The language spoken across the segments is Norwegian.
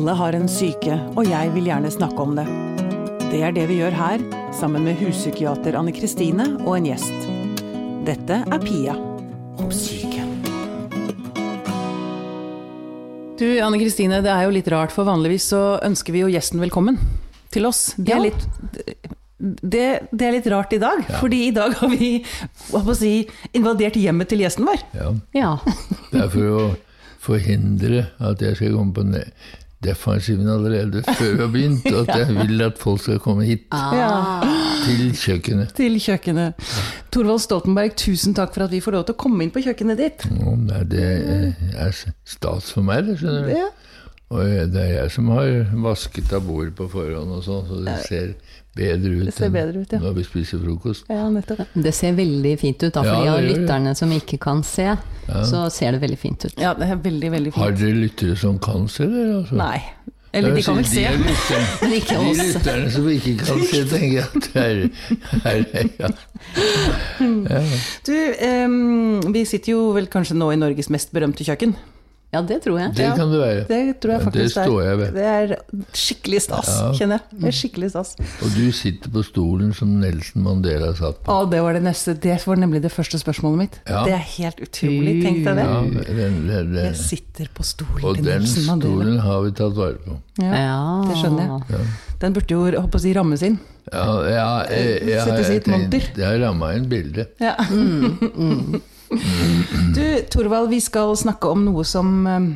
Alle har en syke, og jeg vil gjerne snakke om det. Det er det vi gjør her, sammen med huspsykiater Anne Kristine og en gjest. Dette er Pia om syke. Du, Anne Kristine, det er jo litt rart, for vanligvis så ønsker vi jo gjesten velkommen til oss. Det er litt det, det er litt rart i dag, fordi i dag har vi hva på å si, invadert hjemmet til gjesten vår. Ja. Ja. Det er for å forhindre at jeg skal komme på ne- defensiven allerede før vi har begynt, og at jeg vil at folk skal komme hit Ja. til kjøkkenet. Til kjøkkenet. Torvald Stoltenberg, tusen takk for at vi får lov til å komme inn på kjøkkenet ditt. Nei, det er stas for meg, det, skjønner du. Ja. Og det er jeg som har vasket av bordet på forhånd og sånn, så det ser bedre ut Det ser enn bedre ut, ja. når vi spiser frokost. Ja, nettopp. Det ser veldig fint ut, da, for Ja, de av lytterne som ikke kan se, så ser det veldig fint ut. Ja, det er veldig, veldig Har dere lyttere som kan se det? Altså? Nei. Eller de kan vel se. De, lytterne, Men ikke de lytterne som ikke kan se, tenker jeg at det er, er ja. Du, um, vi sitter jo vel kanskje nå i Norges mest berømte kjøkken. Ja, det tror jeg. Det Ja. kan det være. Det tror jeg Ja, det står jeg ved. Det er skikkelig stas, Ja. kjenner jeg. Det er skikkelig stas. Og du sitter på stolen som Nelson Mandela satt på. Å, det var det neste. Det var nemlig det første spørsmålet mitt. Ja. Det er helt utrolig. Tenk deg det. Ja, det, det. den. Jeg sitter på stolen Og til den Nelson Mandela. stolen har vi tatt vare på. Ja, Ja. det skjønner jeg. Den burde jo jeg håper å si, rammes inn. Ja, ja jeg, jeg, jeg, jeg, jeg, jeg, jeg har ramma inn bildet. Ja. Du, Torvald, vi skal snakke om noe som eh,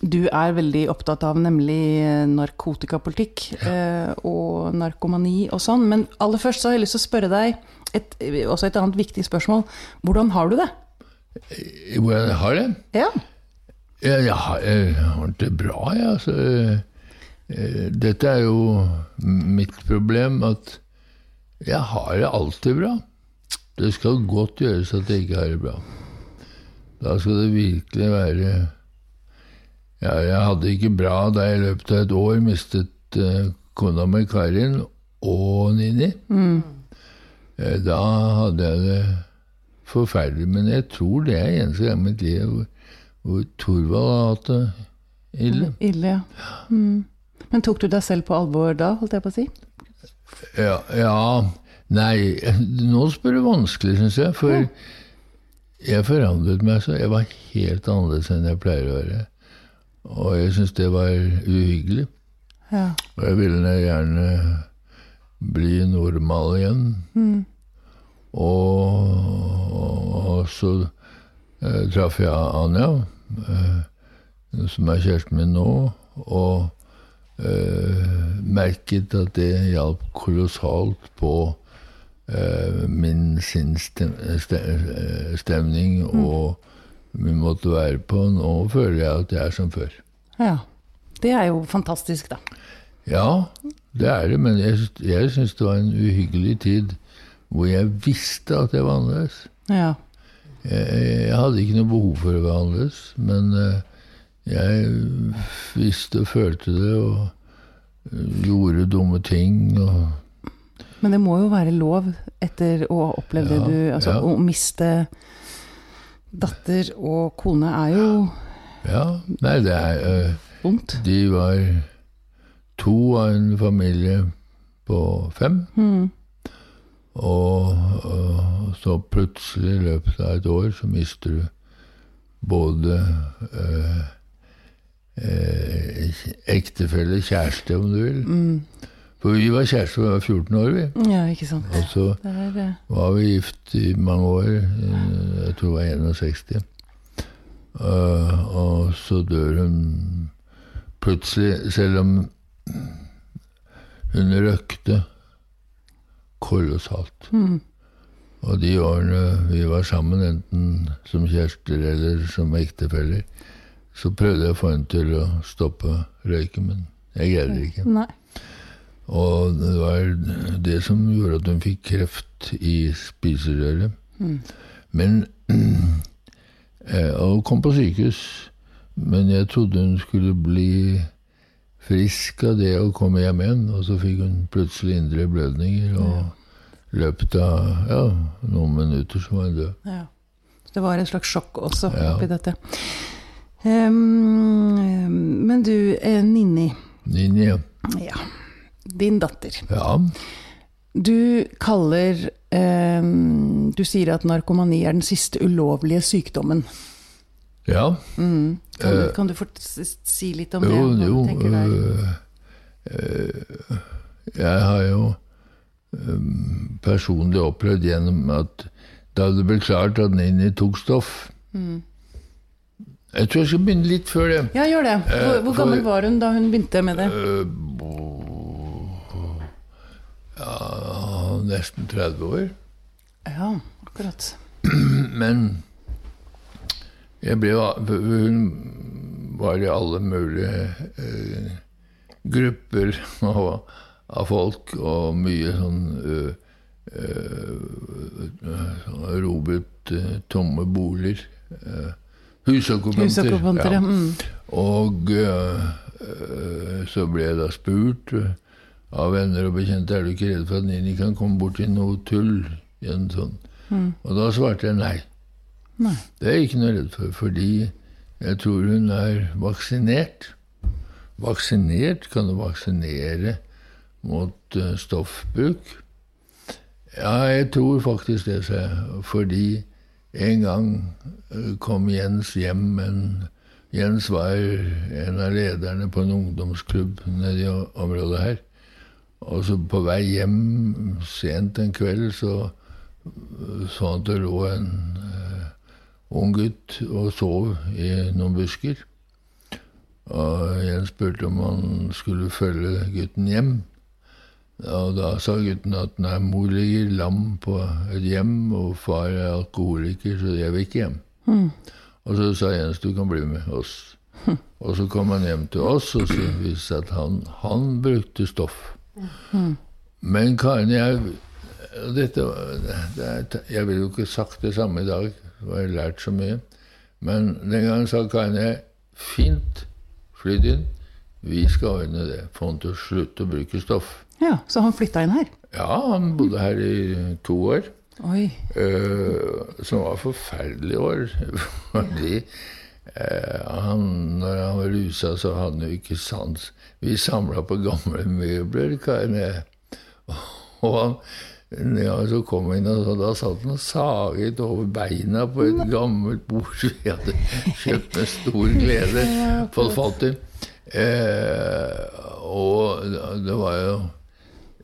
du er veldig opptatt av, nemlig eh, narkotikapolitikk ja. og narkomani og sånn. Men aller først så har jeg lyst til å spørre deg et, også et annet viktig spørsmål. Hvordan har du det? Hvordan jeg har det? Ja. Jeg, jeg har, jeg har det bra, jeg. Altså, Eh, eh, dette er jo mitt problem, at jeg har det alltid bra. Det skal godt gjøres at jeg ikke har det bra. Da skal det virkelig være Ja, jeg hadde det ikke bra da jeg i løpet av et år mistet uh, kona mi Karin og Nini. Mm. da hadde jeg det forferdelig. Men jeg tror det er eneste gang i mitt liv hvor, hvor Torvald har hatt det ille. Ille, ja. Mm. Men tok du deg selv på alvor da, holdt jeg på å si? Ja, ja Nei, nå spør du vanskelig, syns jeg. For jeg forandret meg så. Jeg var helt annerledes enn jeg pleier å være. Og jeg syns det var uhyggelig. Ja. Og jeg ville gjerne bli normal igjen. Og, og så eh, traff jeg Anja, eh, som er kjæresten min nå, og eh, merket at det hjalp kolossalt på min sinnsstemning og min måte å være på. Nå føler jeg at jeg er som før. ja. Det er jo fantastisk, da. Ja, det er det, men jeg, jeg syns det var en uhyggelig tid hvor jeg visste at jeg var annerledes. Ja. Jeg, jeg hadde ikke noe behov for å være annerledes, men eh, jeg visste og følte det og eh, gjorde dumme ting. Og, Men det må jo være lov etter å ha opplevd det du Altså ja. å miste datter og kone er jo ja, nei, det er øh, vondt. De var to av en familie på fem. Og, og så plutselig i løpet av et år så mister du både øh, øh, ektefelle, kjæreste, om du vil. For vi var kjærester da vi var 14 år, vi. Ja, ikke sant. Og så var vi gift i mange år. eh, Jeg tror det var 61. Uh, og så dør hun plutselig, selv om hun røkte kolossalt. Og de årene vi var sammen, enten som kjærester eller som ektefeller, så prøvde jeg å få henne til å stoppe røyken, men jeg greide det ikke. Nei. Og det var det som gjorde at hun fikk kreft i spiserøret. Men eh, Og kom på sykehus. Men jeg trodde hun skulle bli frisk av det å komme hjem igjen. Og så fikk hun plutselig indre blødninger, og i løpet av ja, noen minutter så var hun død. Ja. Så det var et slags sjokk også Ja. oppi dette. Um, men du, eh, Ninni. Ninni, ja. Ja. Din datter. Ja. Du kaller eh, Du sier at narkomani er den siste ulovlige sykdommen. Ja. Mm. Kan, du, Eh, kan du fort si litt om Jo, det? Jo, jo. tenker øh, øh, jeg har jo øhm, personlig opplevd gjennom at da det ble klart at Ninni tok stoff Mm. Jeg tror jeg skal begynne litt før det. Ja, gjør det. Hvor, Eh, hvor for- gammel var hun da hun begynte med det? Bo- ja, nesten 30 år. Ja, akkurat. Men ble Hun var i alle mulige eh, grupper av, av folk, og mye sånn uh, Robert eh, tomme boliger. Uh, Husokkupanter. Ja. ja. Mm. Og så ble jeg da spurt eh, av venner og bekjente er du ikke redd for at Nini kan komme borti noe tull. sånn. Og da svarte jeg nei. Nei. Det er jeg ikke noe redd for, fordi jeg tror hun er vaksinert. Vaksinert? Kan du vaksinere mot eh, stoffbruk? Ja, jeg tror faktisk det, sa jeg. Fordi en gang eh, kom Jens hjem, men Jens var en av lederne på en ungdomsklubb nede i området her. Og så på vei hjem sent en kveld så så at det lå en uh, ung gutt og sov i noen busker. Og Jens spurte om han skulle følge gutten hjem. Og da sa gutten at nei, mor ligger lam på et hjem, og far er alkoholiker, så jeg vil ikke hjem. Og så sa Jens du kan bli med oss. Og så kom han hjem til oss, og så viste det seg at han, han brukte stoff. Men Karen, jeg dette, det Jeg ville jo ikke sagt det samme i dag, for jeg har lært så mye. Men den gangen sa Karen jeg fint, flytt inn. Vi skal ordne det. Få han til å slutte å bruke stoff. Ja, Så han flytta inn her? Ja, han bodde her i to år. Oi. Uh, som var forferdelige år. Fordi han, når han var rusa, så hadde han jo ikke sans. Vi samla på gamle møbler, Karen og han, ja, så kom han inn, og da satt han og saget over beina på et gammelt bord som vi hadde kjøpt med stor glede. Fått fatt i. Eh, og det var jo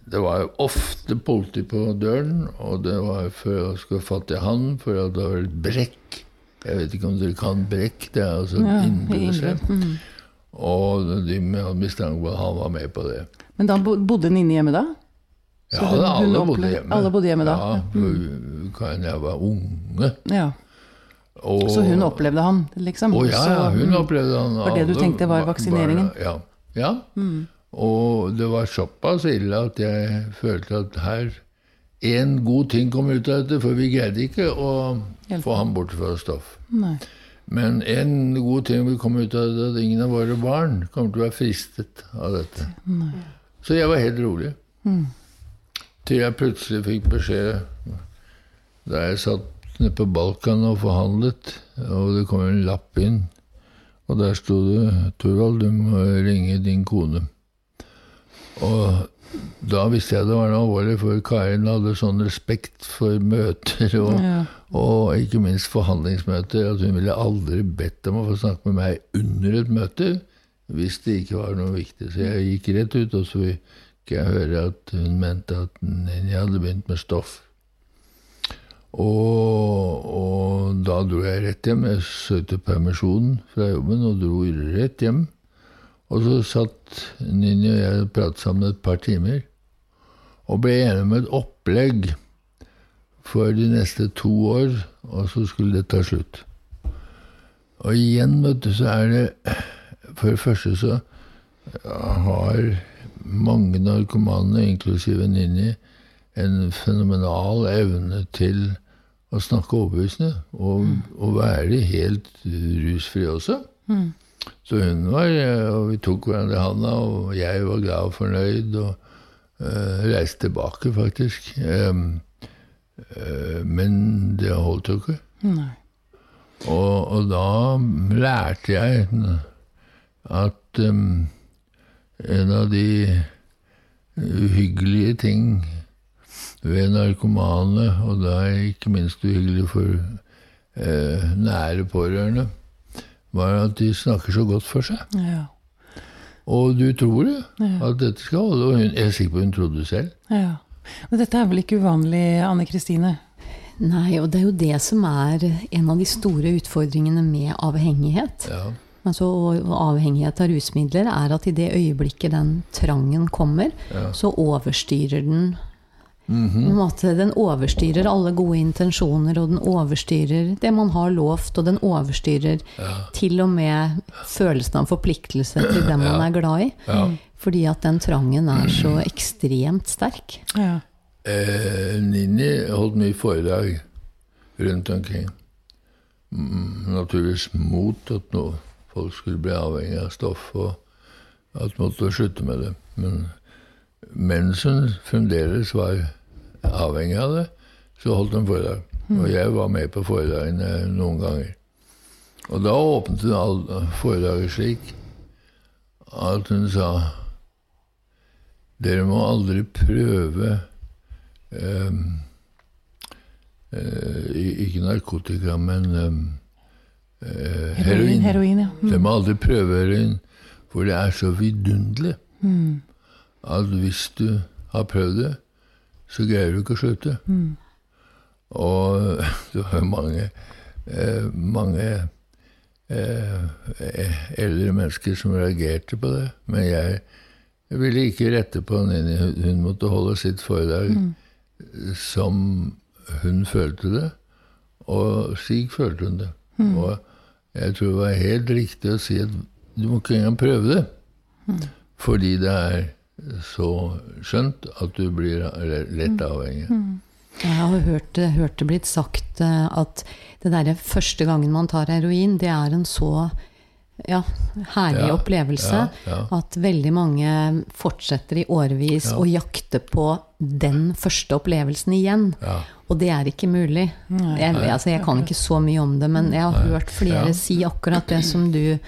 det var jo ofte politi på døren, og det var for å skulle fatte fatt i han, for det hadde vært brekk. Jeg vet ikke om dere kan brekk, det er altså Ja, innbydelse. mm. Og med mistanke på at han var med på det. Men da bodde bodde inne hjemme da? Så Ja, da, alle bodde hjemme. alle bodde hjemme da? Ja, for Karin jeg var unge. Ja. Og, Så hun opplevde han, liksom? Å ja, ja, hun Så- opplevde han. Var det du tenkte var vaksineringen? Var, Ja. ja. Og det var såpass ille at jeg følte at her En god ting kom ut av dette, for vi greide ikke å Hjelp. få ham bort fra stoff. Nei. Men en god ting vil komme ut av det, at ingen av våre barn kommer til å være fristet av dette. Så jeg var helt rolig. Til jeg plutselig fikk beskjed da jeg satt nede på Balkan og forhandlet, og det kom en lapp inn, og der sto det 'Torvald, du må ringe din kone'. Og da visste jeg det var noe alvorlig, for Karin hadde sånn respekt for møter og, Ja. og ikke minst forhandlingsmøter at hun ville aldri bedt om å få snakke med meg under et møte hvis det ikke var noe viktig. Så jeg gikk rett ut, og så fikk jeg høre at hun mente at jeg hadde begynt med stoff. Og, og da dro jeg rett hjem. Jeg søkte permisjon fra jobben og dro rett hjem. Og så satt Nini og jeg og pratet sammen et par timer. Og ble enige om et opplegg for de neste to år, og så skulle det ta slutt. Og igjen, vet du, så er det For det første så har mange narkomane, inklusive Nini, en fenomenal evne til å snakke overbevisende. Og, og være helt rusfri også. Så hun var Og vi tok hverandre i handa, og jeg var glad og fornøyd. Og uh, reiste tilbake, faktisk. Um, uh, men det holdt jo ikke. Nei. Og, og da lærte jeg at um, en av de uhyggelige ting ved narkomane, og da ikke minst uhyggelig for eh, nære pårørende, var at de snakker så godt for seg. Ja. Og du tror det, at dette skal holde. Og hun, jeg er sikker på hun trodde det selv. ja. Men dette er vel ikke uvanlig, Anne Kristine? Nei, og det er jo det som er en av de store utfordringene med avhengighet. Ja. Altså og avhengighet av rusmidler er at i det øyeblikket den trangen kommer, Ja. så overstyrer den på en måte, Den overstyrer alle gode intensjoner, og den overstyrer det man har lovt, og den overstyrer til og med følelsen av forpliktelse til den man er glad i. Ja. Fordi at den trangen er så ekstremt sterk. Ja. Eh, Nini holdt mye foredrag rundt omkring. Mm, Naturligvis mot at nå folk skulle bli avhengig av stoff, og at måtte slutte med det. Men mens hun fremdeles var avhengig av det, så holdt hun foredrag. Og jeg var med på foredragene noen ganger. Og da åpnet hun foredraget slik at hun sa dere må aldri prøve ehm, eh, Ikke narkotika, men ehm, eh, heroin. Heroin, ja. Dere må aldri prøve heroin, for det er så vidunderlig at hvis du har prøvd det, så greier du ikke å slutte. Og det var jo mange, eh, mange eh, eldre mennesker som reagerte på det. Men jeg ville ikke rette på Nini. Hun- måtte holde sitt foredrag som hun følte det, og slik følte hun det. Og jeg tror det var helt riktig å si at du må ikke engang prøve det. Fordi det er så skjønt at du blir lett avhengig. Jeg har hørt, hørt det blitt sagt eh, at det derre første gangen man tar heroin, det er en så ja, herlig Ja, opplevelse ja, ja. at veldig mange fortsetter i årevis Ja. å jakte på den første opplevelsen igjen. Ja. Og det er ikke mulig. Jeg, altså, jeg kan ikke så mye om det, men jeg har hørt flere Ja. si akkurat det som du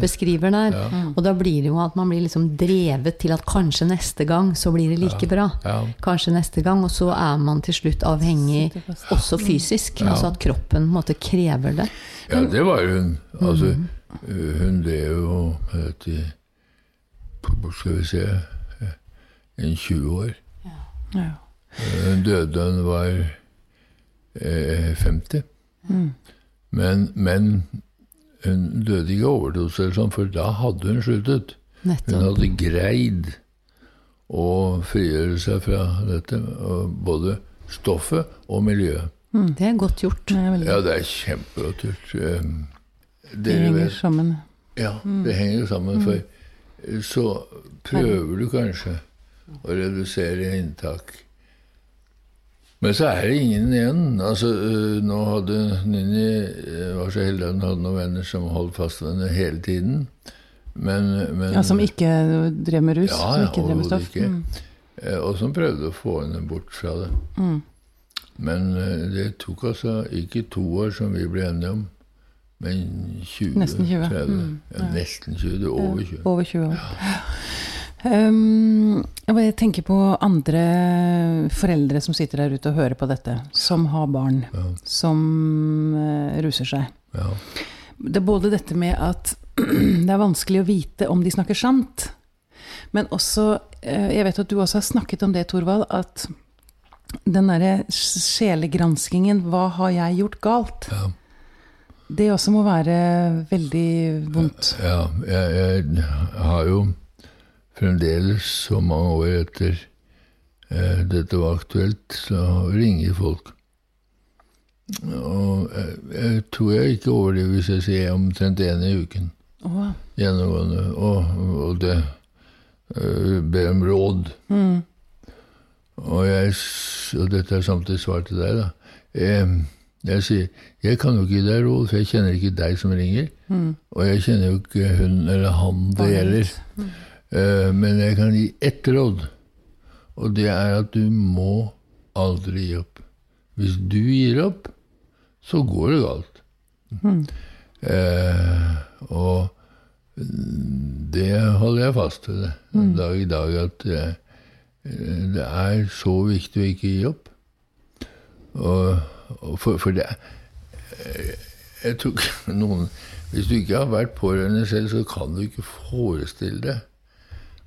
beskriver der. Og da blir det jo at man blir liksom drevet til at kanskje neste gang så blir det like bra. Ja. Kanskje neste gang, og så er man til slutt avhengig også fysisk. Altså at kroppen på en måte krever det. Ja, det var hun. Altså, hun ble jo med dette på- Skal vi se en 20 år. Ja. Hun døde da hun var eh, 50. Men, men hun døde ikke av overdose, eller sånn, for da hadde hun sluttet. Hun hadde greid å frigjøre seg fra dette, både stoffet og miljøet. Det er godt gjort. Det er Ja, det er kjempegodt gjort. Det henger sammen. Ja, det henger jo sammen. For eh, så prøver du kanskje å redusere inntak. Men så er det ingen igjen. Altså, øh, nå hadde Nini øh, var så heldig at hun hadde noen venner som holdt fast ved henne hele tiden. Men, men Ja, Som ikke drev med rus? Ja, som ikke drev med stoff? ikke. Mm. Eh, Og som prøvde å få henne bort fra det. Men eh, det tok altså ikke to år, som vi ble enige om, men 20. Nesten 20. 30. Mm, Ja, nesten 20. Det er over 20. Over 20 år. Um, jeg tenker på andre foreldre som sitter der ute og hører på dette, som har barn Ja. som uh, ruser seg. Ja. Det er både dette med at det er vanskelig å vite om de snakker sant, men også uh, Jeg vet at du også har snakket om det, Thorvald, at den derre sjelegranskingen Hva har jeg gjort galt? Ja. Det også må være veldig vondt. Ja, jeg, jeg har jo fremdeles så mange år etter eh, dette var aktuelt, så ringer folk. Og jeg, jeg tror jeg ikke overdriver hvis jeg sier omtrent én i uken. Oh. Gjennomgående. Og, og det uh, ber om råd. mm, Og, jeg, og dette er samtidig svar til deg, da. Eh, jeg sier jeg kan jo ikke gi deg råd, for jeg kjenner ikke deg som ringer. mm. Og jeg kjenner jo ikke hun eller han det gjelder. Mm. Uh, men jeg kan gi ett råd, og det er at du må aldri gi opp. Hvis du gir opp, så går det galt. Mm. Uh, og det holder jeg fast ved en mm. dag i dag, at uh, det er så viktig å ikke gi opp. Og for, for, det eh, Jeg tror noen Hvis du ikke har vært pårørende selv, så kan du ikke forestille deg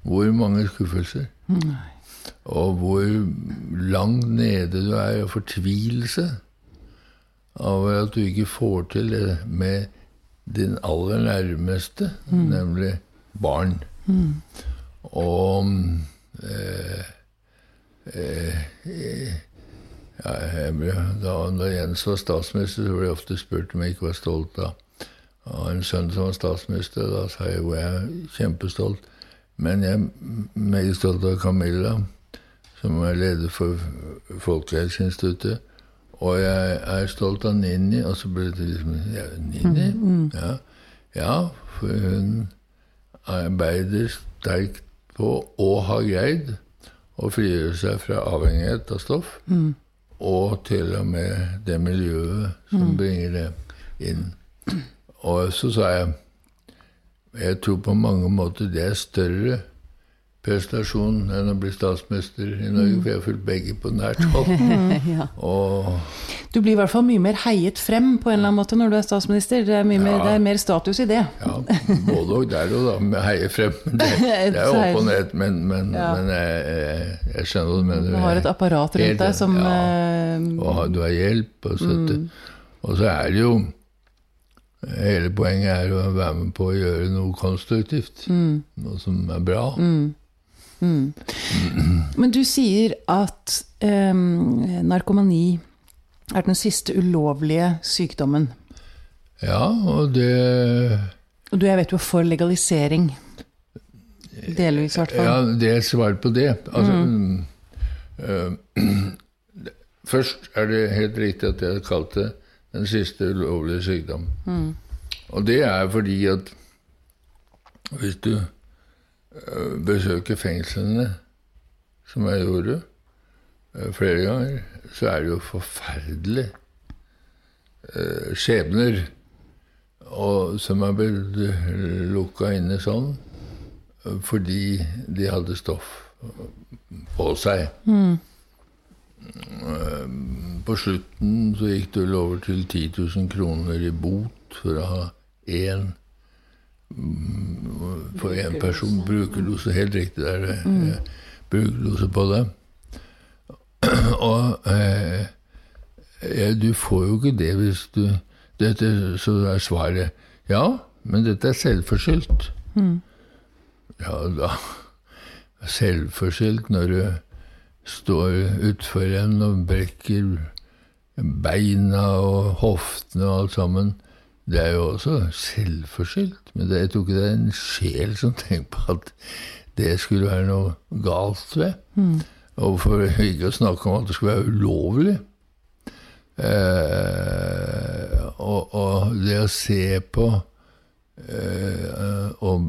hvor mange skuffelser. Nei. Og hvor langt nede du er i fortvilelse over at du ikke får til det med din aller nærmeste, mm. nemlig barn. Mm. Og eh, eh, ja, ble, da, da, Jens var statsminister, så ble jeg ofte spurt om jeg ikke var stolt av, av en sønn som var statsminister. Da sa jeg jo jeg er kjempestolt. Men jeg er meget stolt av Camilla, som er leder for Folkehelseinstituttet. Og jeg er stolt av Ninni. Og så ble det liksom ja, Ninni? Mm, mm. Ja. ja, for hun arbeider sterkt på og har greid å frigjøre seg fra avhengighet av stoff. Mm. Og til og med det miljøet som mm. bringer det inn. Og så sa jeg jeg tror på mange måter det er større prestasjon enn å bli statsminister i Norge, for jeg har fulgt begge på nært hold. ja. Du blir i hvert fall mye mer heiet frem på en eller annen måte når du er statsminister. Det er, ja. mer, det er mer, status i det. ja, både og der og da, med heie frem. Det, det er opp og ned, men, men, ja. men jeg, jeg, jeg, skjønner hva du mener. Du har et apparat rundt deg som ja. Eh, og du har hjelp. Og så, mm. og så er det jo Hele poenget er å være med på å gjøre noe konstruktivt. Mm. Noe som er bra. Mm. Mm. Men du sier at eh, narkomani er den siste ulovlige sykdommen. Ja, og det Og du, jeg vet jo for legalisering. Delvis, i hvert fall. Ja, det er svar på det. Altså, mm. uh, først er det helt riktig at jeg har kalt det den siste ulovlige sykdom. Mm. Og det er fordi at hvis du Eh, besøke fengslene, som jeg gjorde eh, flere ganger, så er det jo forferdelig eh, skjebner og, som er blitt lukka inne sånn fordi de hadde stoff på seg. Mm. På slutten så gikk det vel over til 10 000 kroner i bot for å ha én for én person. Brukerlose, helt riktig. der er mm. brukerlose på det. Og eh, du får jo ikke det hvis du dette, Så er svaret ja, men dette er selvforskyldt. Mm. Ja da Selvforskyldt når du står utfor en og brekker beina og hoftene og alt sammen. Det er jo også selvforskyldt. Men det, jeg tror ikke det er en sjel som tenker på at det skulle være noe galt ved. Mm. Og for ikke å snakke om at det skulle være ulovlig. Eh, og, og, det å se på eh, og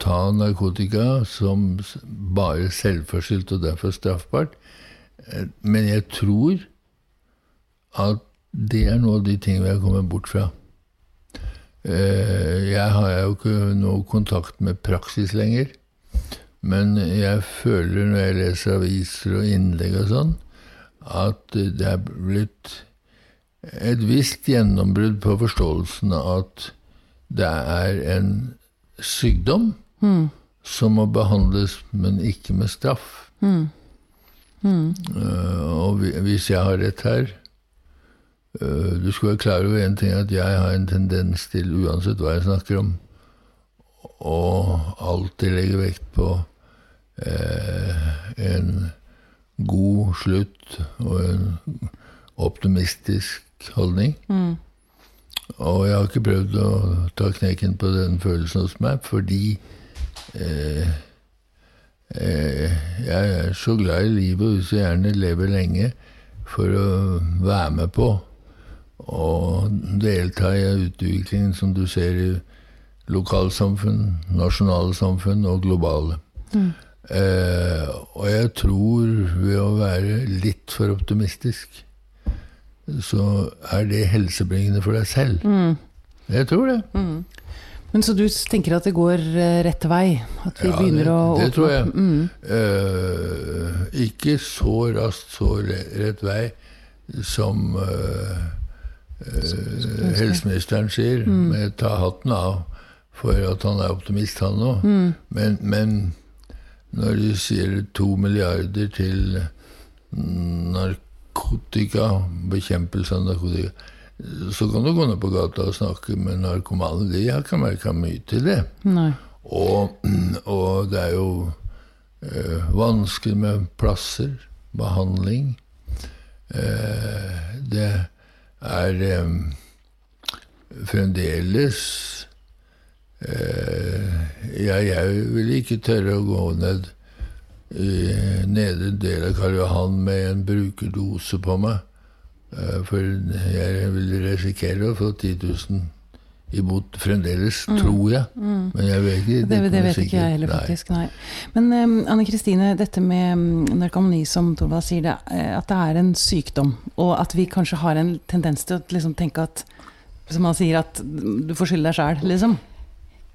ta narkotika som bare selvforskyldt og derfor straffbart eh, Men jeg tror at det er noe av de tingene vi har kommet bort fra. Eh, jeg har jo ikke noe kontakt med praksis lenger. Men jeg føler når jeg leser aviser og innlegg og sånn, at det er blitt et visst gjennombrudd på forståelsen av at det er en sykdom mm. som må behandles, men ikke med straff. Mm. Mm. Og hvis jeg har rett her, du skal være klar over én ting, at jeg har en tendens til, uansett hva jeg snakker om, å alltid legge vekt på eh, en god slutt og en optimistisk holdning. Mm. Og jeg har ikke prøvd å ta knekken på den følelsen hos meg, fordi eh, eh, jeg er så glad i livet og vil så gjerne leve lenge for å være med på og delta i utviklingen som du ser i lokalsamfunn, nasjonale samfunn og globale. Mm. Eh, og jeg tror ved å være litt for optimistisk, så er det helsebringende for deg selv. Mm. Jeg tror det. Men så du tenker at det går eh, rett vei? At vi Ja, begynner det, å det tror jeg. Mm. Eh, ikke så raskt, så rett vei som eh, helseministeren sier. Men jeg tar hatten av for at han er optimist, han òg. Men, men når de sier to milliarder til narkotika, bekjempelse av narkotika, så kan du gå ned på gata og snakke med narkomane. De har ikke merka mye til det. Og, og det er jo eh, vanskelig med plasser, behandling. Eh, det er eh, fremdeles eh, ja, Jeg vil ikke tørre å gå ned i nedre del av Karl Johan med en brukerdose på meg. Eh, for jeg vil risikere å få 10 000 i fremdeles, fremdeles, tror jeg. Men jeg vet ikke. Det, Det, det vet ikke jeg heller, faktisk. Nei. Men um, Anne Kristine, dette med narkomani, som Torvald sier, det, eh, at det er en sykdom, og at vi kanskje har en tendens til å liksom, tenke at Som han sier, at du får skylde deg sjæl, liksom.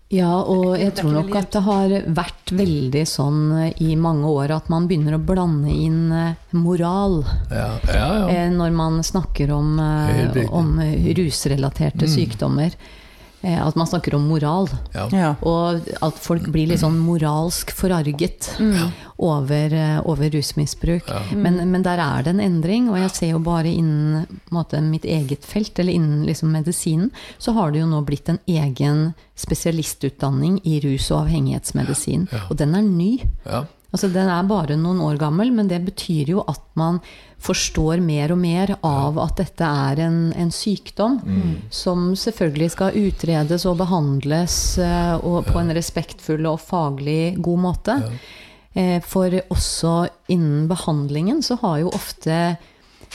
Ja, og jeg tror nok at det har vært veldig sånn eh, i mange år at man begynner å blande inn eh, moral Ja, ja. ja. når man snakker om, om rusrelaterte rusrelaterte sykdommer. Eh, At man snakker om moral. ja. Ja. Og at folk blir litt sånn moralsk forarget over, eh, over rusmisbruk. Men, men der er det en endring, og jeg ser jo bare innen måte, mitt eget felt, eller innen liksom, medisinen, så har det jo nå blitt en egen spesialistutdanning i rus- og avhengighetsmedisin. Og den er ny. Altså Den er bare noen år gammel, men det betyr jo at man forstår mer og mer av at dette er en, en sykdom som selvfølgelig skal utredes og behandles eh, og på en respektfull og faglig god måte. Eh, For også innen behandlingen så har jo ofte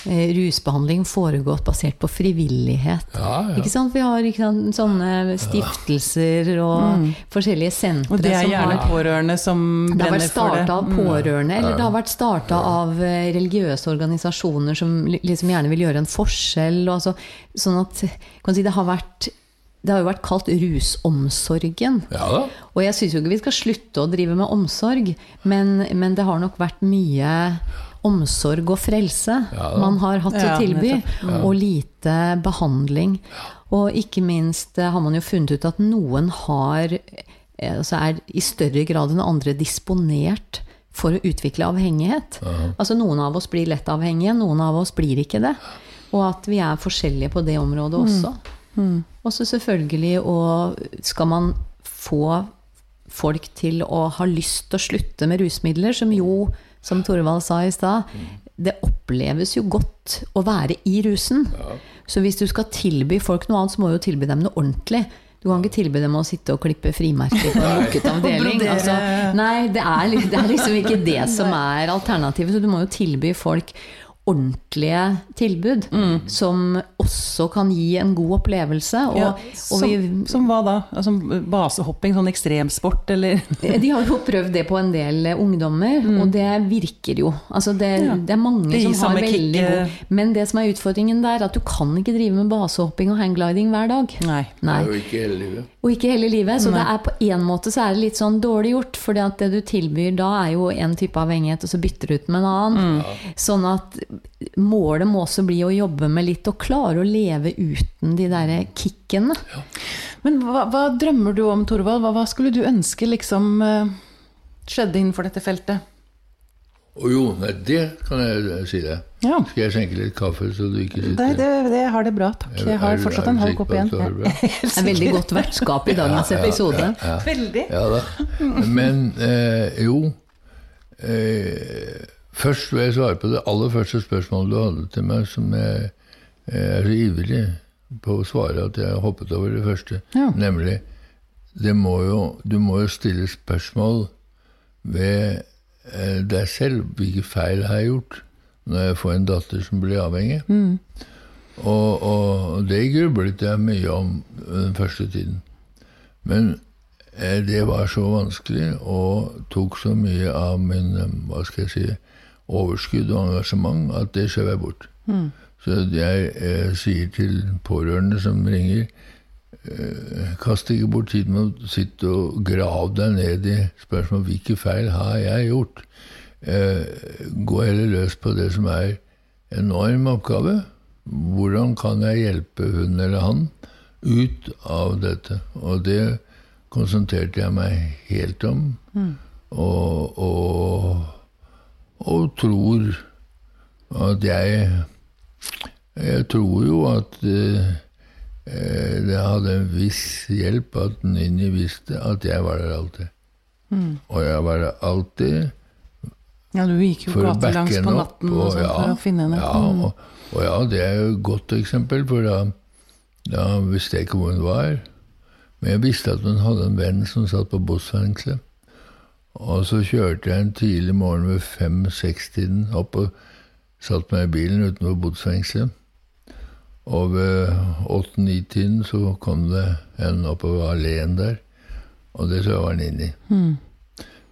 rusbehandling foregått basert på frivillighet. Ja, ja. Ikke sant? Vi har ikke sant, sånne stiftelser og forskjellige sentre Og det er gjerne har pårørende som det har brenner vært for det. starta av pårørende, eller det har vært starta av eh, religiøse organisasjoner som liksom gjerne vil gjøre en forskjell. Og altså, sånn at kan si, det, har vært, det har jo vært kalt rusomsorgen. Ja da. Og jeg syns jo ikke vi skal slutte å drive med omsorg, men, men det har nok vært mye omsorg og frelse Ja. man har hatt å tilby, og lite behandling. Og ikke minst eh, har man jo funnet ut at noen har eh, altså er i større grad enn andre disponert for å utvikle avhengighet. Altså Noen av oss blir lett avhengige, noen av oss blir ikke det. Og at vi er forskjellige på det området også. Og så selvfølgelig og skal man få folk til å ha lyst til å slutte med rusmidler, som jo, som Torvald sa i stad, det oppleves jo godt å være i rusen. Så hvis du skal tilby folk noe annet, så må du jo tilby dem noe ordentlig. Du kan ikke tilby dem å sitte og klippe frimerker på en lukket avdeling. Altså, nei, det er, det er liksom ikke det som er alternativet. Så du må jo tilby folk ordentlige tilbud, som også kan gi en god opplevelse. Og, Ja, og som, vi, som hva da? Altså, basehopping, sånn ekstremsport, eller? de har jo prøvd det på en del ungdommer, ungdommer, og det virker jo. Altså det, Mm. Ja. det er mange Det som har veldig kick, god Men det som er utfordringen der, er at du kan ikke drive med basehopping og hanggliding hver dag. Nei. Nei. Og ikke hele livet. Og ikke hele livet. Så det er på en måte så er det litt sånn dårlig gjort. For det du tilbyr da, er jo en type avhengighet, og så bytter du ut med en annen. Sånn at målet må også bli å jobbe med litt og klare å leve uten de derre kickene. Men hva, hva drømmer du om, Torvald? Hva, hva skulle du ønske liksom eh, skjedde innenfor dette feltet? Å jo, nei, det kan jeg si deg. Ja. Skal jeg skjenke litt kaffe, så du ikke sitter Nei, det, det har det bra, takk. Jeg Er har du- fortsatt en halv kopp igjen. det er veldig godt vertskap i dagens episode. Veldig. Ja da. Men eh, jo eh, Først vil jeg svare på det aller første spørsmålet du hadde til meg, som jeg, jeg er så ivrig på å svare at jeg hoppet over det første. Ja. Nemlig det må jo, Du må jo stille spørsmål ved eh, deg selv. Hvilke feil har jeg gjort når jeg får en datter som blir avhengig? Og, og det grublet jeg mye om den første tiden. Men eh, det var så vanskelig og tok så mye av min eh, hva skal jeg si, overskudd og engasjement at det skjøv jeg bort. Så jeg eh, sier til pårørende som ringer eh, Kast ikke bort tiden med å sitte og grave deg ned i spørsmål hvilke feil har jeg gjort. Eh, gå heller løs på det som er en enorm oppgave. Hvordan kan jeg hjelpe hun eller han ut av dette? Og det konsentrerte jeg meg helt om. Og, og, og tror at jeg Jeg tror jo at eh, det hadde en viss hjelp at Ninni visste at jeg var der alltid. Og jeg var der alltid Ja, du gikk jo for å backe på henne opp. natten og sånn ja, for å finne henne. Ja, Mm. og, og ja, det er jo et godt eksempel, for da, da visste jeg ikke hvor hun var. Men jeg visste at hun hadde en venn som satt på bossfengselet. Og så kjørte jeg en tidlig morgen ved fem-seks-tiden opp og satte meg i bilen utenfor botsfengselet. Og ved åtte-ni-tiden så kom det en oppover alleen der, og det så jeg var Mm.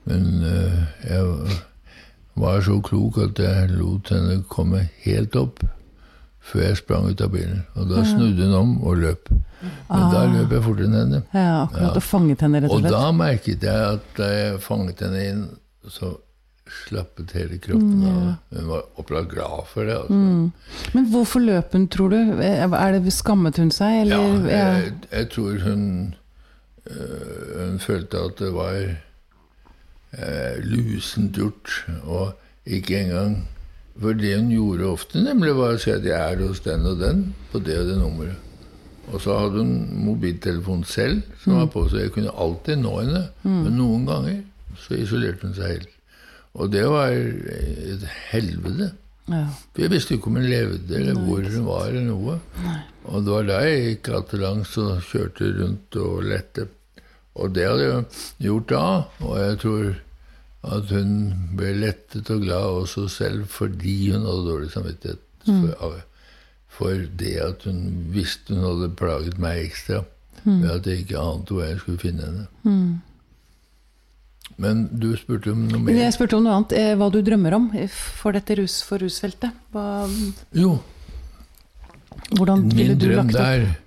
Men uh, jeg var så klok at jeg lot henne komme helt opp før jeg sprang ut av bilen. Og da snudde hun om og løp. Men da løp jeg fortere enn henne. Ja, akkurat. Og fanget henne, rett og Og da merket jeg at da jeg fanget henne inn, så slappet hele kroppen av. Hun var opplagt glad for det. Altså. Men hvorfor løp hun, tror du? Er det Skammet hun seg, Ja, jeg, jeg tror hun øh, Hun følte at det var øh, lusent gjort, og ikke engang For det hun gjorde ofte, nemlig var å si at jeg er hos den og den på det og det nummeret. Og så hadde hun mobiltelefon selv, som var på, så jeg kunne alltid nå henne. Men noen ganger så isolerte hun seg helt. Og det var et helvete. Ja. For jeg visste ikke om hun levde, eller hvor hun var, eller noe. Og det var da jeg gikk gatelangs og kjørte rundt og lette. Og det hadde jeg gjort da, og jeg tror at hun ble lettet og glad også selv fordi hun hadde dårlig samvittighet. For, for det at hun visste hun hadde plaget meg ekstra. Ved at jeg ikke ante hvor jeg skulle finne henne. Men du spurte om noe mer? Jeg spurte om noe annet. eh, Hva du drømmer om for dette rus for rusfeltet. Hva, Jo, hvordan ville Min du drøm lagt opp?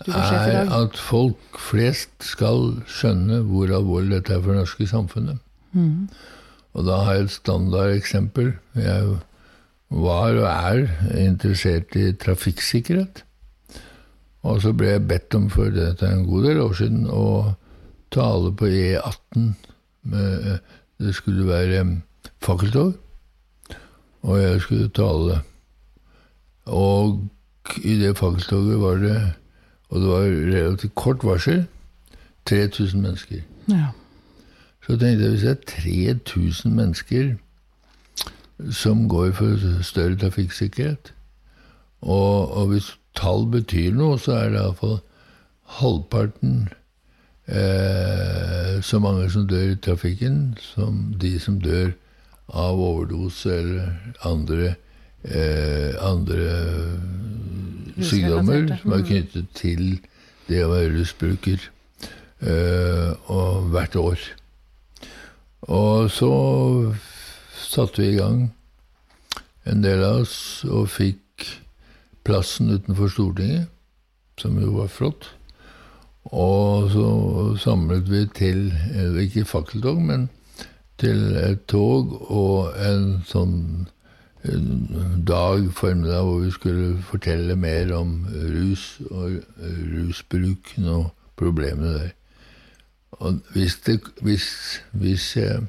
der er at folk flest skal skjønne hvor alvorlig dette er for det norske samfunnet. Og da har jeg et standardeksempel. Jeg var og er interessert i trafikksikkerhet. Og så ble jeg bedt om for dette en god del år siden å tale på E18. Med, det skulle være fakkeltog, og jeg skulle tale. Og i det fakkeltoget var det, og det var relativt kort varsel, 3000 mennesker. Ja. Så tenkte jeg hvis det er 3000 mennesker som går for større trafikksikkerhet, og, og hvis tall betyr noe, så er det iallfall halvparten eh, så mange som dør i trafikken, som de som dør av overdose eller andre, eh, andre sykdommer som er knyttet til det å være rusbruker, eh, og hvert år. Og så satte vi i gang, en del av oss, og fikk plassen utenfor Stortinget, som jo var flott. Og så samlet vi til, eh, ikke fakkeltog, men til et tog og en sånn dag formiddag hvor vi skulle fortelle mer om rus og rusbruken og problemene der. Og hvis det hvis, hvis jeg,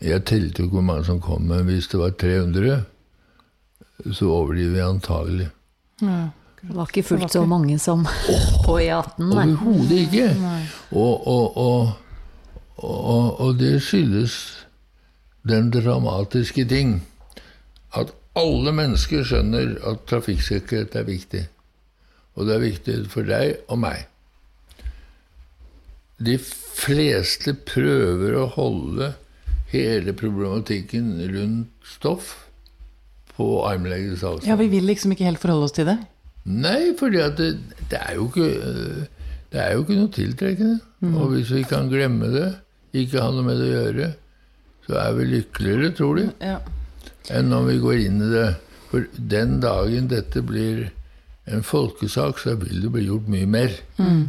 jeg telte jo ikke hvor mange som kom, men hvis det var 300, så overdriver jeg antagelig. Ja. Det var ikke fullt så mange som på E18, nei. Overhodet ikke. Og, og, og, og, og det skyldes den dramatiske ting at alle mennesker skjønner at trafikksikkerhet er viktig. Og det er viktig for deg og meg. De fleste prøver å holde hele problematikken rundt stoff på armlegges avstand. ja, vi vil liksom ikke helt forholde oss til det. Nei, at det, det er jo ikke Det er jo ikke noe tiltrekkende. Og hvis vi kan glemme det, ikke ha noe med det å gjøre, så er vi lykkeligere, tror de, Ja. enn om vi går inn i det. For den dagen dette blir en folkesak, så vil det bli gjort mye mer.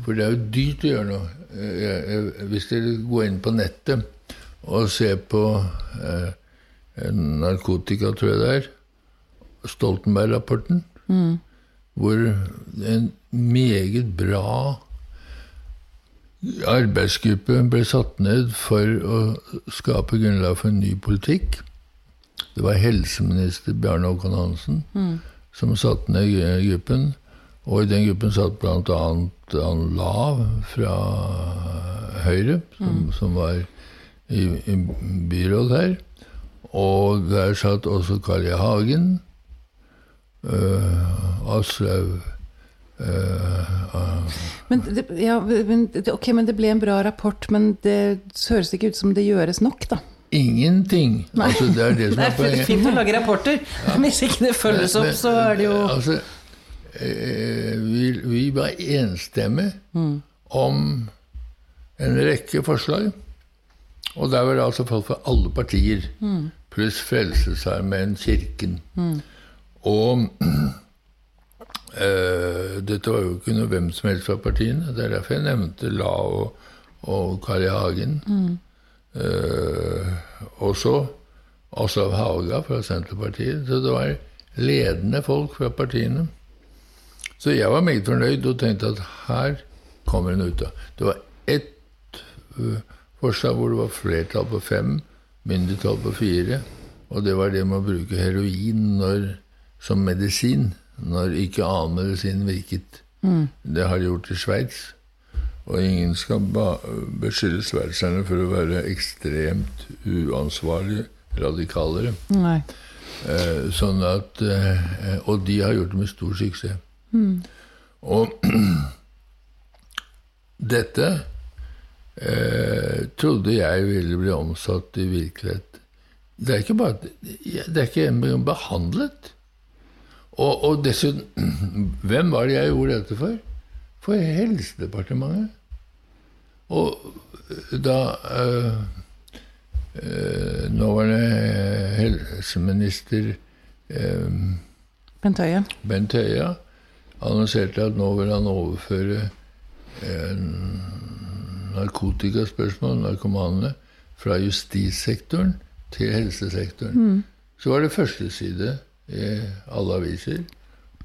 For det er jo dyrt å gjøre noe. Eh, eh, Hvis dere går inn på nettet og ser på eh, narkotika, tror jeg det er, Stoltenberg-rapporten, hvor en meget bra arbeidsgruppe ble satt ned for å skape grunnlag for en ny politikk. Det var helseminister Bjarne Håkon Hansen som satte ned gruppen. Og i den gruppen satt bl.a. han Lav fra Høyre, som, som var i, i byråd her. Og der satt også Carl I. Hagen. Uh, Aslaug uh, Men, det, ja, men, okay, ok, men det ble en bra rapport, men det høres ikke ut som det gjøres nok, da. Ingenting. Altså, det er det som Det er er poenget. fint å lage rapporter, men hvis ikke det følges opp, så er det jo Altså, vi, vi var enstemmige om en rekke forslag. Og der var det altså folk fra alle partier, pluss Frelsesarmeen, Kirken. Og øh, dette var jo ikke noe hvem som helst fra partiene. Det er derfor jeg nevnte La og, og Kari Hagen. Mm. Uh, og så Aslav Haga fra Senterpartiet. Så det var ledende folk fra partiene. Så jeg var meget fornøyd og tenkte at her kommer hun ut av. Det var ett øh, forslag hvor det var flertall på fem, mindretall på fire. Og det var det med å bruke heroin når, som medisin når ikke annen medisin virket. Det har de gjort i Sveits. Og ingen skal ba beskylde sveitserne for å være ekstremt uansvarlige radikalere. Eh, sånn at, eh, og de har gjort det med stor suksess. Og dette eh, trodde jeg ville bli omsatt i virkelighet. Det er ikke bare Det er ikke behandlet. Og, og dessuten Hvem var det jeg gjorde dette for? For Helsedepartementet. Og da eh, eh, nåværende helseminister eh, Bent Høie. Bent Høie annonserte at nå vil han overføre eh, narkotikaspørsmål, narkomanene, fra justissektoren til helsesektoren. Så var det førsteside i alle aviser.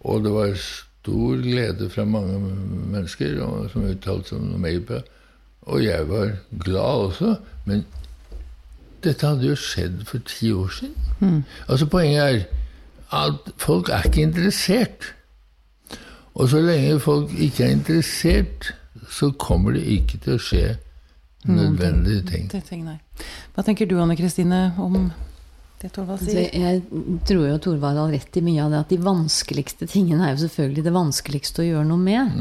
Og det var stor glede fra mange mennesker og, som uttalte seg om på. Og jeg var glad også. Men dette hadde jo skjedd for ti år siden. Altså Poenget er at folk er ikke interessert. Og så lenge folk ikke er interessert, så kommer det ikke til å skje nødvendige ting. Det ting, nei. Hva tenker du, Anne Kristine, om det Torvald sier? jeg tror jo Torvald har rett i mye av det, at de vanskeligste tingene er jo selvfølgelig det vanskeligste å gjøre noe med.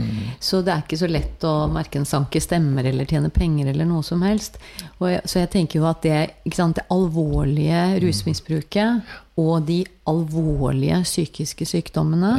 Så det er ikke så lett å verken sanke stemmer eller tjene penger eller noe som helst. Og jeg, så jeg tenker jo at det, ikke sant, det alvorlige rusmisbruket og de alvorlige psykiske sykdommene,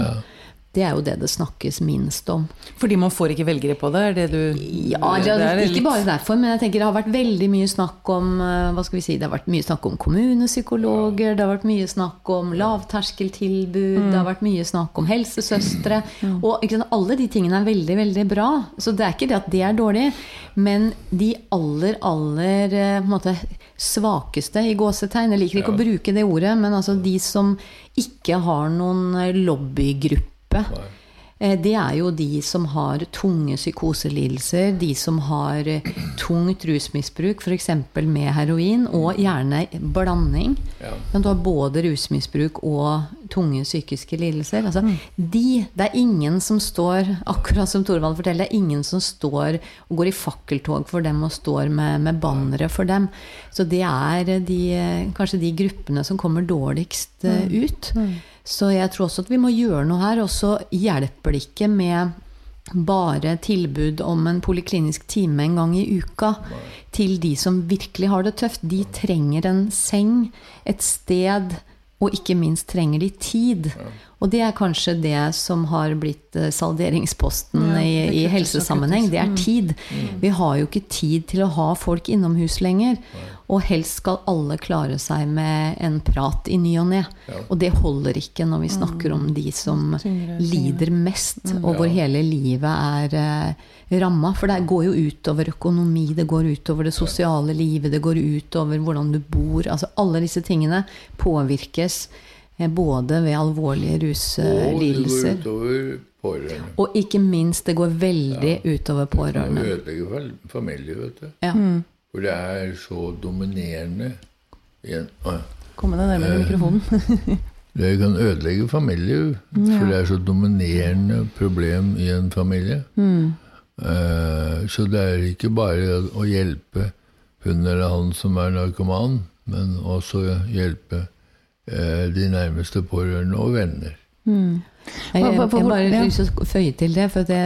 det er jo det det snakkes minst om. Fordi man får ikke velgere på det? Er det du Ja, det, det er ikke bare derfor, men jeg tenker det har vært veldig mye snakk om eh, hva skal vi si, Det har vært mye snakk om kommunepsykologer, det har vært mye snakk om lavterskeltilbud, det har vært mye snakk om helsesøstre. Og ikke sant, alle de tingene er veldig, veldig bra. Så det er ikke det at det er dårlig, men de aller, aller eh, på en måte, svakeste i gåsetegn Jeg liker ikke å bruke det ordet, men altså de som ikke har noen eh, lobbygruppe. Nei. Det er jo de som har tunge psykoselidelser, de som har eh, tungt rusmisbruk, f.eks. med heroin, og gjerne blanding. Ja. Men du har både rusmisbruk og tunge psykiske lidelser. Altså, de, det er ingen som står, akkurat som Thorvald forteller, det er ingen som står og går i fakkeltog for dem og står med, med bannere for dem. Så det er de, kanskje de gruppene som kommer dårligst ut. ut. Så jeg tror også at vi må gjøre noe her. Og så hjelper det ikke med bare tilbud om en poliklinisk time en gang i uka til de som virkelig har det tøft. De trenger en seng, et sted, og ikke minst trenger de tid. Og det er kanskje det som har blitt eh, salderingsposten i, i helsesammenheng. Det er Mm. tid. Vi har jo ikke tid til å ha folk innomhus lenger. Og helst skal alle klare seg med en prat i ny og ne. Ja. Og det holder ikke når vi snakker om de som Tyngre, lider mest, og hvor hele livet er eh, ramma. For det går jo utover økonomi, det går utover det sosiale livet, det går utover hvordan du bor. Altså alle disse tingene påvirkes eh, både ved alvorlige Og det ruslidelser, går utover pårørende. og ikke minst, det går veldig utover pårørende. Det ødelegger familie, vet du. Ja. For det er så dominerende i en, Å, ja. Komme deg nærmere mikrofonen. Det kan ødelegge familier, for det er så dominerende problem i en familie. Eh, så det er ikke bare å hjelpe hun eller han som er narkoman, men også hjelpe eh, de nærmeste pårørende og venner. Jeg, Hva- hva- jeg, jeg bare lyst til å føye til det, for det,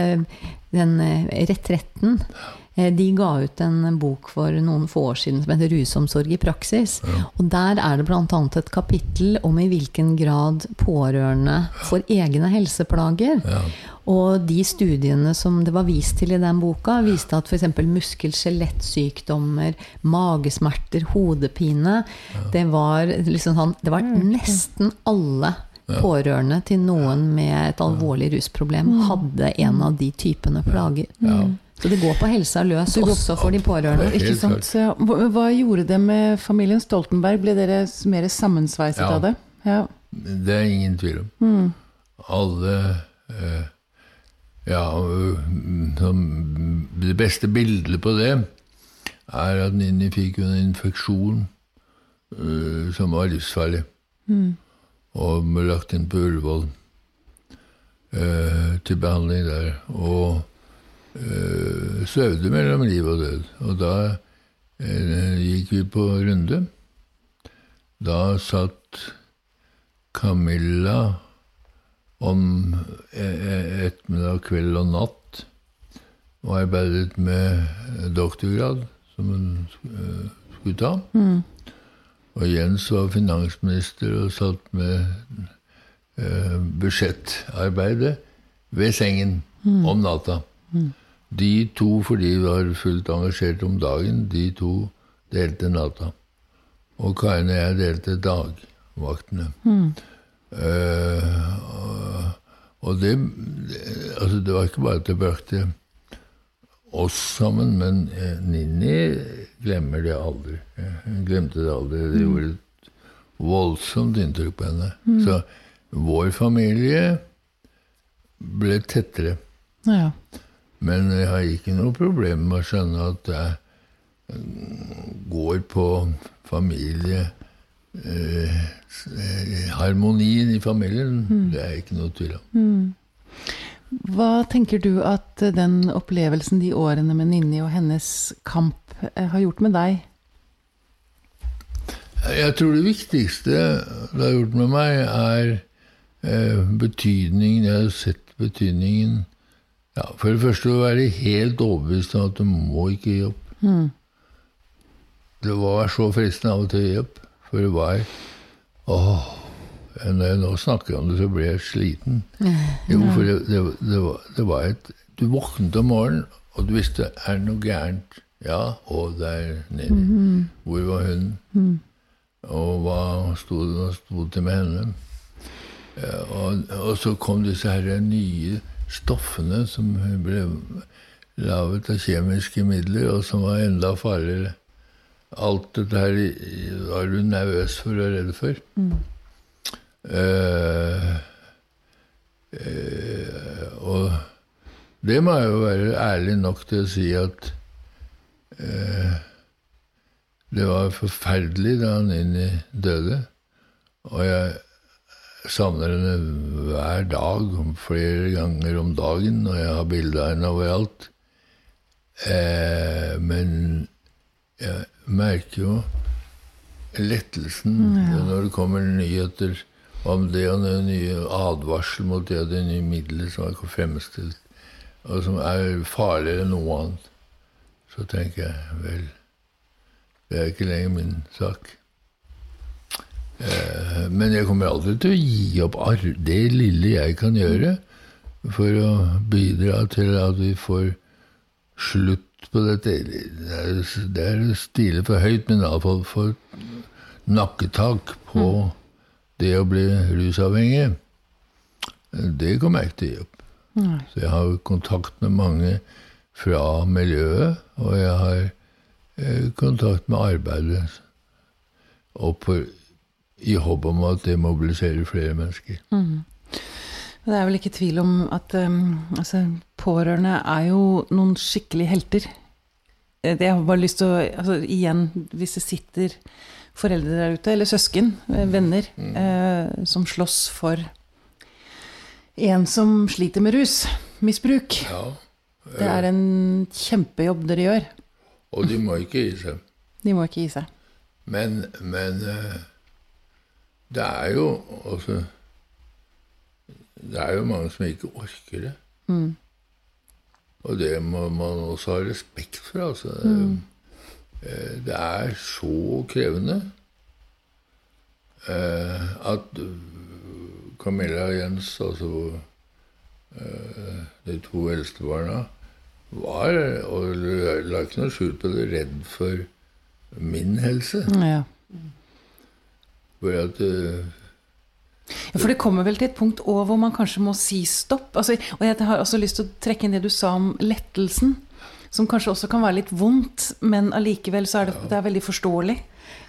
den eh, Retretten eh, de ga ut en bok for noen få år siden som heter 'Rusomsorg i praksis'. Og Der er det bl.a. et kapittel om i hvilken grad pårørende får egne helseplager. Ja. Og de studiene som det var vist til i den boka, viste at f.eks. muskel-skjelettsykdommer, magesmerter, hodepine Det var liksom sånn Det var nesten alle pårørende til noen med et alvorlig rusproblem hadde en av de typene plager. Så det går på helsa løs også for de pårørende. Ikke sant? Så, hva, hva gjorde det med familien Stoltenberg? Ble dere mer sammensveiset Ja. av det? Ja. Det er ingen tvil om. Alle eh, Ja, det beste bildet på det er at Ninni fikk en infeksjon øh, som var livsfarlig. Og ble lagt inn på Ullevål øh, til behandling der. Og svevde mellom liv og død. Og da øh, gikk vi på runde. Da satt Camilla om eh, ettermiddag, kveld og natt og arbeidet med doktorgrad, som hun eh, skulle ta. Og Jens var finansminister og satt med eh, budsjettarbeidet ved sengen om natta. De to, fordi de var fullt engasjert om dagen, de to delte natta. Og Karin og jeg delte dagvaktene. Eh, og- og det, Altså, det var ikke bare at det brakte oss sammen, men uh, Ninni glemmer det aldri. Hun glemte det aldri. Det gjorde et voldsomt inntrykk på henne. Så vår familie ble tettere. ja. Men jeg har ikke noe problem med å skjønne at det mm, går på familie eh, Harmonien i familien, det er ikke noe tvil om. Hva tenker du at den opplevelsen, de årene med Ninni og hennes kamp, eh, har gjort med deg? Jeg tror det viktigste det har gjort med meg, er eh, betydningen Jeg har sett betydningen ja, For det første å være helt overbevist om at du må ikke gi opp. Det var så fristende av og til å gi opp, for det var Åh, når jeg nå snakker om det, så blir jeg sliten. Jo, for det, det, det, var, det var et Du våknet om morgenen, og du visste er det noe gærent. Ja, og der nede. Hvor var hun? Og hva sto det til med henne? Og, og så kom disse her nye stoffene som ble laget av kjemiske midler, og som var enda farligere. Alt dette her var du nervøs for og redd for. Mm. Uh, uh, og det må jeg jo være ærlig nok til å si at uh, det var forferdelig da han inn i døde. Og jeg savner henne hver dag, flere ganger om dagen, og jeg har bilde av henne overalt. Eh, men jeg merker jo lettelsen når det kommer nyheter om det og den nye advarsel mot det og det nye middelet som er fremstilt, og som er farligere enn noe annet. Så tenker jeg vel, det er ikke lenger min sak. Eh, men jeg kommer aldri til å gi opp det lille jeg kan gjøre for å bidra til at vi får slutt på dette. Det er, er stile for høyt, men iallfall for nakketak på mm. det å bli rusavhengig. Det kommer jeg ikke til å gi opp. Nei. Så jeg har kontakt med mange fra miljøet, og jeg har eh, kontakt med arbeidet. Og på, i håp om at det mobiliserer flere mennesker. Mm. Det er vel ikke tvil om at um, altså, pårørende er jo noen skikkelige helter. Eh, det jeg har bare lyst til å altså, Igjen, hvis det sitter foreldre der ute, eller søsken, eh, venner, mm. eh, som slåss for en som sliter med rusmisbruk. Ja. Det er en kjempejobb dere gjør. Og de må ikke gi seg. De må ikke gi seg. Men, men det er jo altså det er jo mange som ikke orker det. Mm. Og det må man også ha respekt for. Altså. Mm. Eh, det er så krevende eh, at Camilla og Jens, altså eh, de to eldste barna, var, og la ikke noe skjul på det, redd for min helse. Ja. For at ja, For det kommer vel til et punkt òg hvor man kanskje må si stopp. Altså, og jeg har også lyst til å trekke inn det du sa om lettelsen. Som kanskje også kan være litt vondt, men allikevel så er det, det er veldig forståelig.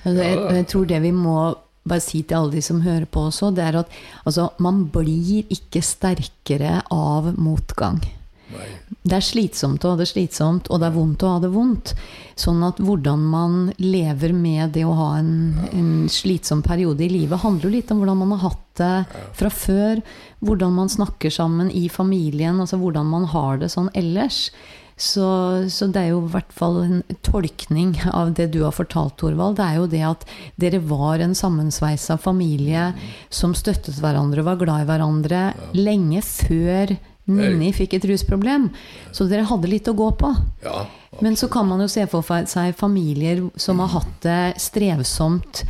Jeg, jeg tror det vi må bare si til alle de som hører på også, det er at altså, man blir ikke sterkere av motgang. Det er slitsomt å ha det slitsomt, og det er vondt å ha det vondt. Sånn at hvordan man lever med det å ha en, en slitsom periode i livet, handler jo litt om hvordan man har hatt det fra før. Hvordan man snakker sammen i familien, altså hvordan man har det sånn ellers. Så, så, det er jo i hvert fall en tolkning av det du har fortalt, Torvald. Det er jo det at dere var en sammensveisa familie som støttet hverandre og var glad i hverandre lenge før Ninni fikk et rusproblem. Så dere hadde litt å gå på. Ja, Men så kan man jo se for seg familier som har hatt det strevsomt,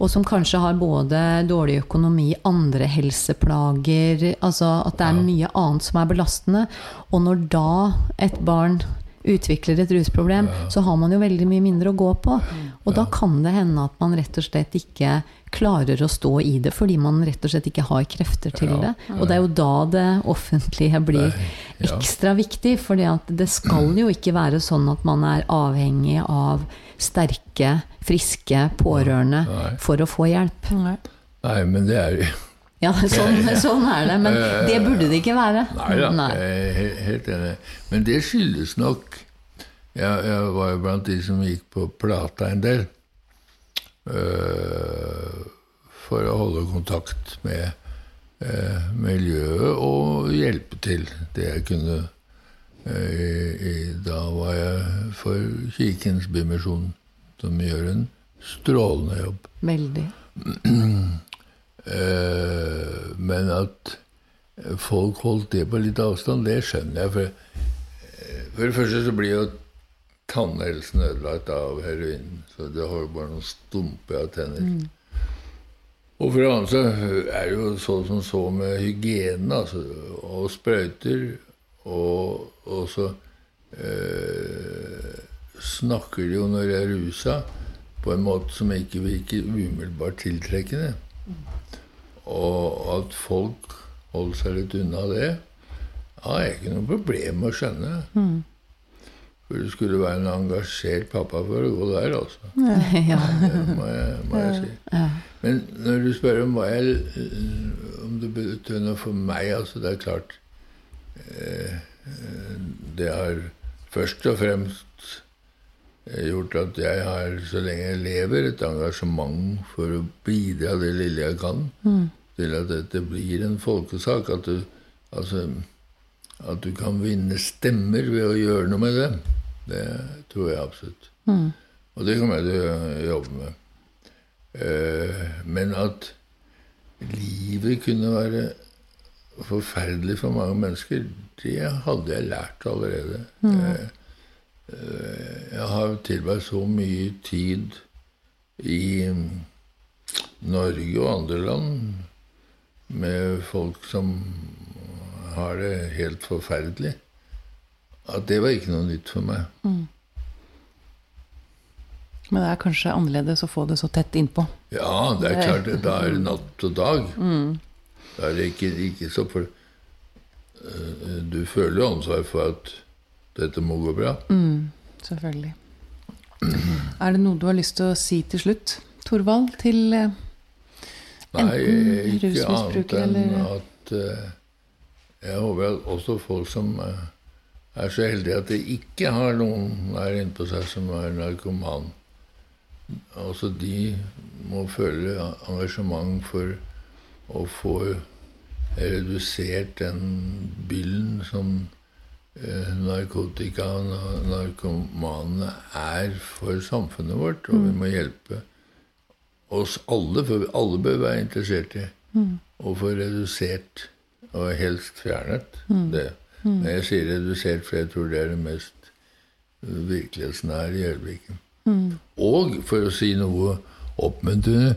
og som kanskje har både dårlig økonomi, andre helseplager Altså at det er mye annet som er belastende. Og når da et barn utvikler et rusproblem, så har man jo veldig mye mindre å gå på. Og da kan det hende at man rett og slett ikke klarer å stå i det fordi man rett og slett ikke har krefter til det. Og det er jo da det offentlige blir ekstra viktig. For det skal jo ikke være sånn at man er avhengig av sterke, friske pårørende for å få hjelp. Nei, men det er jo ja, sånn, sånn, er det. Men det burde det ikke være. Nei da, jeg er helt enig. Men det skyldes nok jeg, jeg, var jo blant de som gikk på Plata en del. Uh, for å holde kontakt med uh, miljøet og hjelpe til det jeg kunne. Uh, da var jeg for Kirkens Bymisjon, som gjør en strålende jobb. Veldig. Eh, men at folk holdt det på litt avstand, det skjønner jeg. For, eh, for det første så blir jo tannhelsen ødelagt av heroinen. Så du har jo bare noen stumper av tenner. Mm. Og for det andre så er det jo sånn som så med hygiene altså, og sprøyter. Og, og så øh, snakker de jo når de er rusa, på en måte som ikke virker umiddelbart tiltrekkende. Og at folk holder seg litt unna det, har jeg ikke noe problem med å skjønne. Mm. For du skulle være en engasjert pappa for å gå der, altså. Ja. Det må jeg, må jeg si. Ja. Men når du spør om hva jeg om det betyr noe for meg altså Det er klart eh, Det har først og fremst gjort at jeg har, så lenge jeg lever, et engasjement for å bidra det lille jeg kan. Mm til at dette blir en folkesak. At du, altså, at du kan vinne stemmer ved å gjøre noe med det. Det tror jeg absolutt. Mm. Og det kommer jeg til å jobbe med. Uh, men at livet kunne være forferdelig for mange mennesker, det hadde jeg lært allerede. Mm. Jeg, uh, jeg har tilbrakt så mye tid i Norge og andre land med folk som har det helt forferdelig, at det var ikke noe nytt for meg. Men det er kanskje annerledes å få det så tett innpå. Ja, det er klart, da er det natt og dag. Da er det ikke, ikke så for eh, Du føler jo ansvar for at dette må gå bra. Selvfølgelig. Er det noe du har lyst til å si til slutt, Torvald? Til eh, Nei, ikke annet enn eller- at uh, Jeg håper at også folk som uh, er så heldige at de ikke har noen der inne på seg som er narkoman, også de må føle engasjement for å få redusert den byllen som eh, narkotika og narkomanene narkomane er for samfunnet vårt, og vi må hjelpe oss alle, for alle bør være interessert i å få redusert og helst fjernet det. Men jeg sier redusert, for jeg tror det er det mest virkelighetsnære i øyeblikket. Og for å si noe oppmuntrende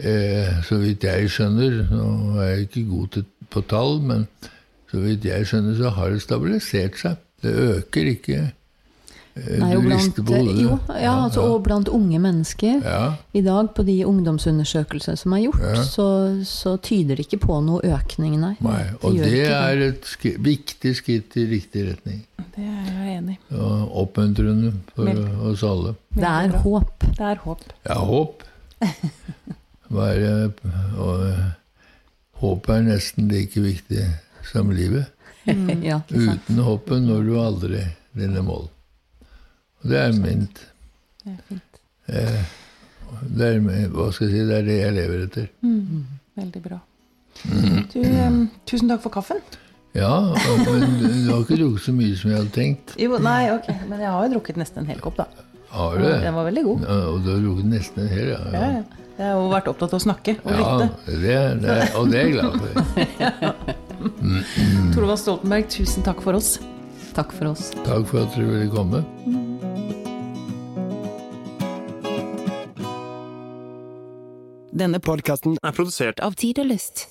eh, Så vidt jeg skjønner Nå er jeg ikke god til, på tall, men så vidt jeg skjønner, så har det stabilisert seg. Det øker ikke. Eh, Nei, og blant, jo, ja, altså, og blant unge mennesker. Ja. I dag, på de ungdomsundersøkelsene som er gjort, så, så tyder det ikke på noe økning, nei. Nei, og det ikke er et skri viktig skritt i riktig retning. Det er jeg enig i. Oppmuntrende for Vel. oss alle. Det er håp. Det er håp. Ja, håp. Være, og håp er nesten like viktig som livet. ja, ikke sant? Uten håpet når du aldri dine mål. Og det er mint. Det er fint. Det er, hva skal jeg si, det er det jeg lever etter. Veldig bra. Du, um, tusen takk for kaffen. Ja, men du har ikke drukket så mye som jeg hadde tenkt. Jo, nei, ok, men jeg har jo drukket nesten en hel kopp, da. Har du? Den var veldig god. Ja, og du har drukket nesten en hel, ja. Ja, ja. ja. Jeg har jo vært opptatt av å snakke og Ja, lytte. det, det, og det er jeg glad for. Torvald Stoltenberg, tusen takk for oss. Takk for oss. Takk for at dere ville komme. Denne podkasten er produsert av Tid og Lyst.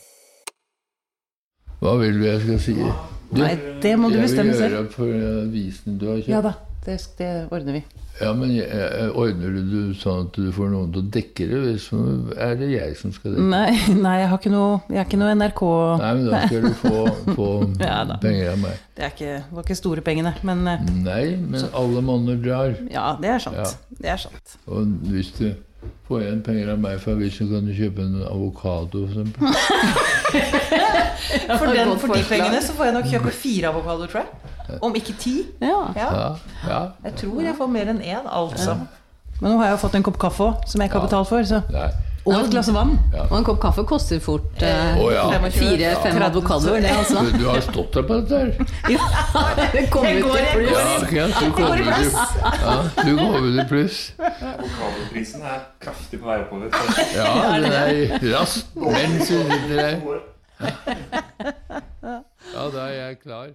Hva vil du jeg skal si? Du, Nei, det må du bestemme selv. Jeg vil gjøre for avisen du har kjøpt. Ja da, det, det ordner vi. Ja, men jeg, jeg, ordner du det sånn at du får noen til å dekke det? Hvis, er det jeg som skal dekke det? Nei, nei jeg har ikke noe, jeg er ikke noe NRK Nei, men da skal du få, få Ja da. penger av meg. Det er ikke, var ikke store pengene, men eh, Nei, men alle monner drar. ja, det er sant. Ja. Det er sant. Og hvis du får igjen penger av meg for avisen, kan du kjøpe en avokado, for eksempel. For, den, for de pengene så får jeg nok kjøpe fire avokadoer, tror jeg. Om ikke ti. Ja. Ja. Ja, ja. Jeg tror jeg får mer enn én, altså. Men nå har jeg jo fått en kopp kaffe òg, som jeg ikke har betalt for. Så. Nei. Og et glass vann. Og en kopp kaffe koster fort eh, oh, ja. 25, fire-fem 30, avokadoer, det, altså. Du, du har stått der på dette her? Det kom Jeg går, pluss. Ja, ja, du ja, du kommer til pluss. Avokadoprisen er kraftig på vei oppover. Ja, det er raskt mens du sitter der. Ja, da er jeg klar.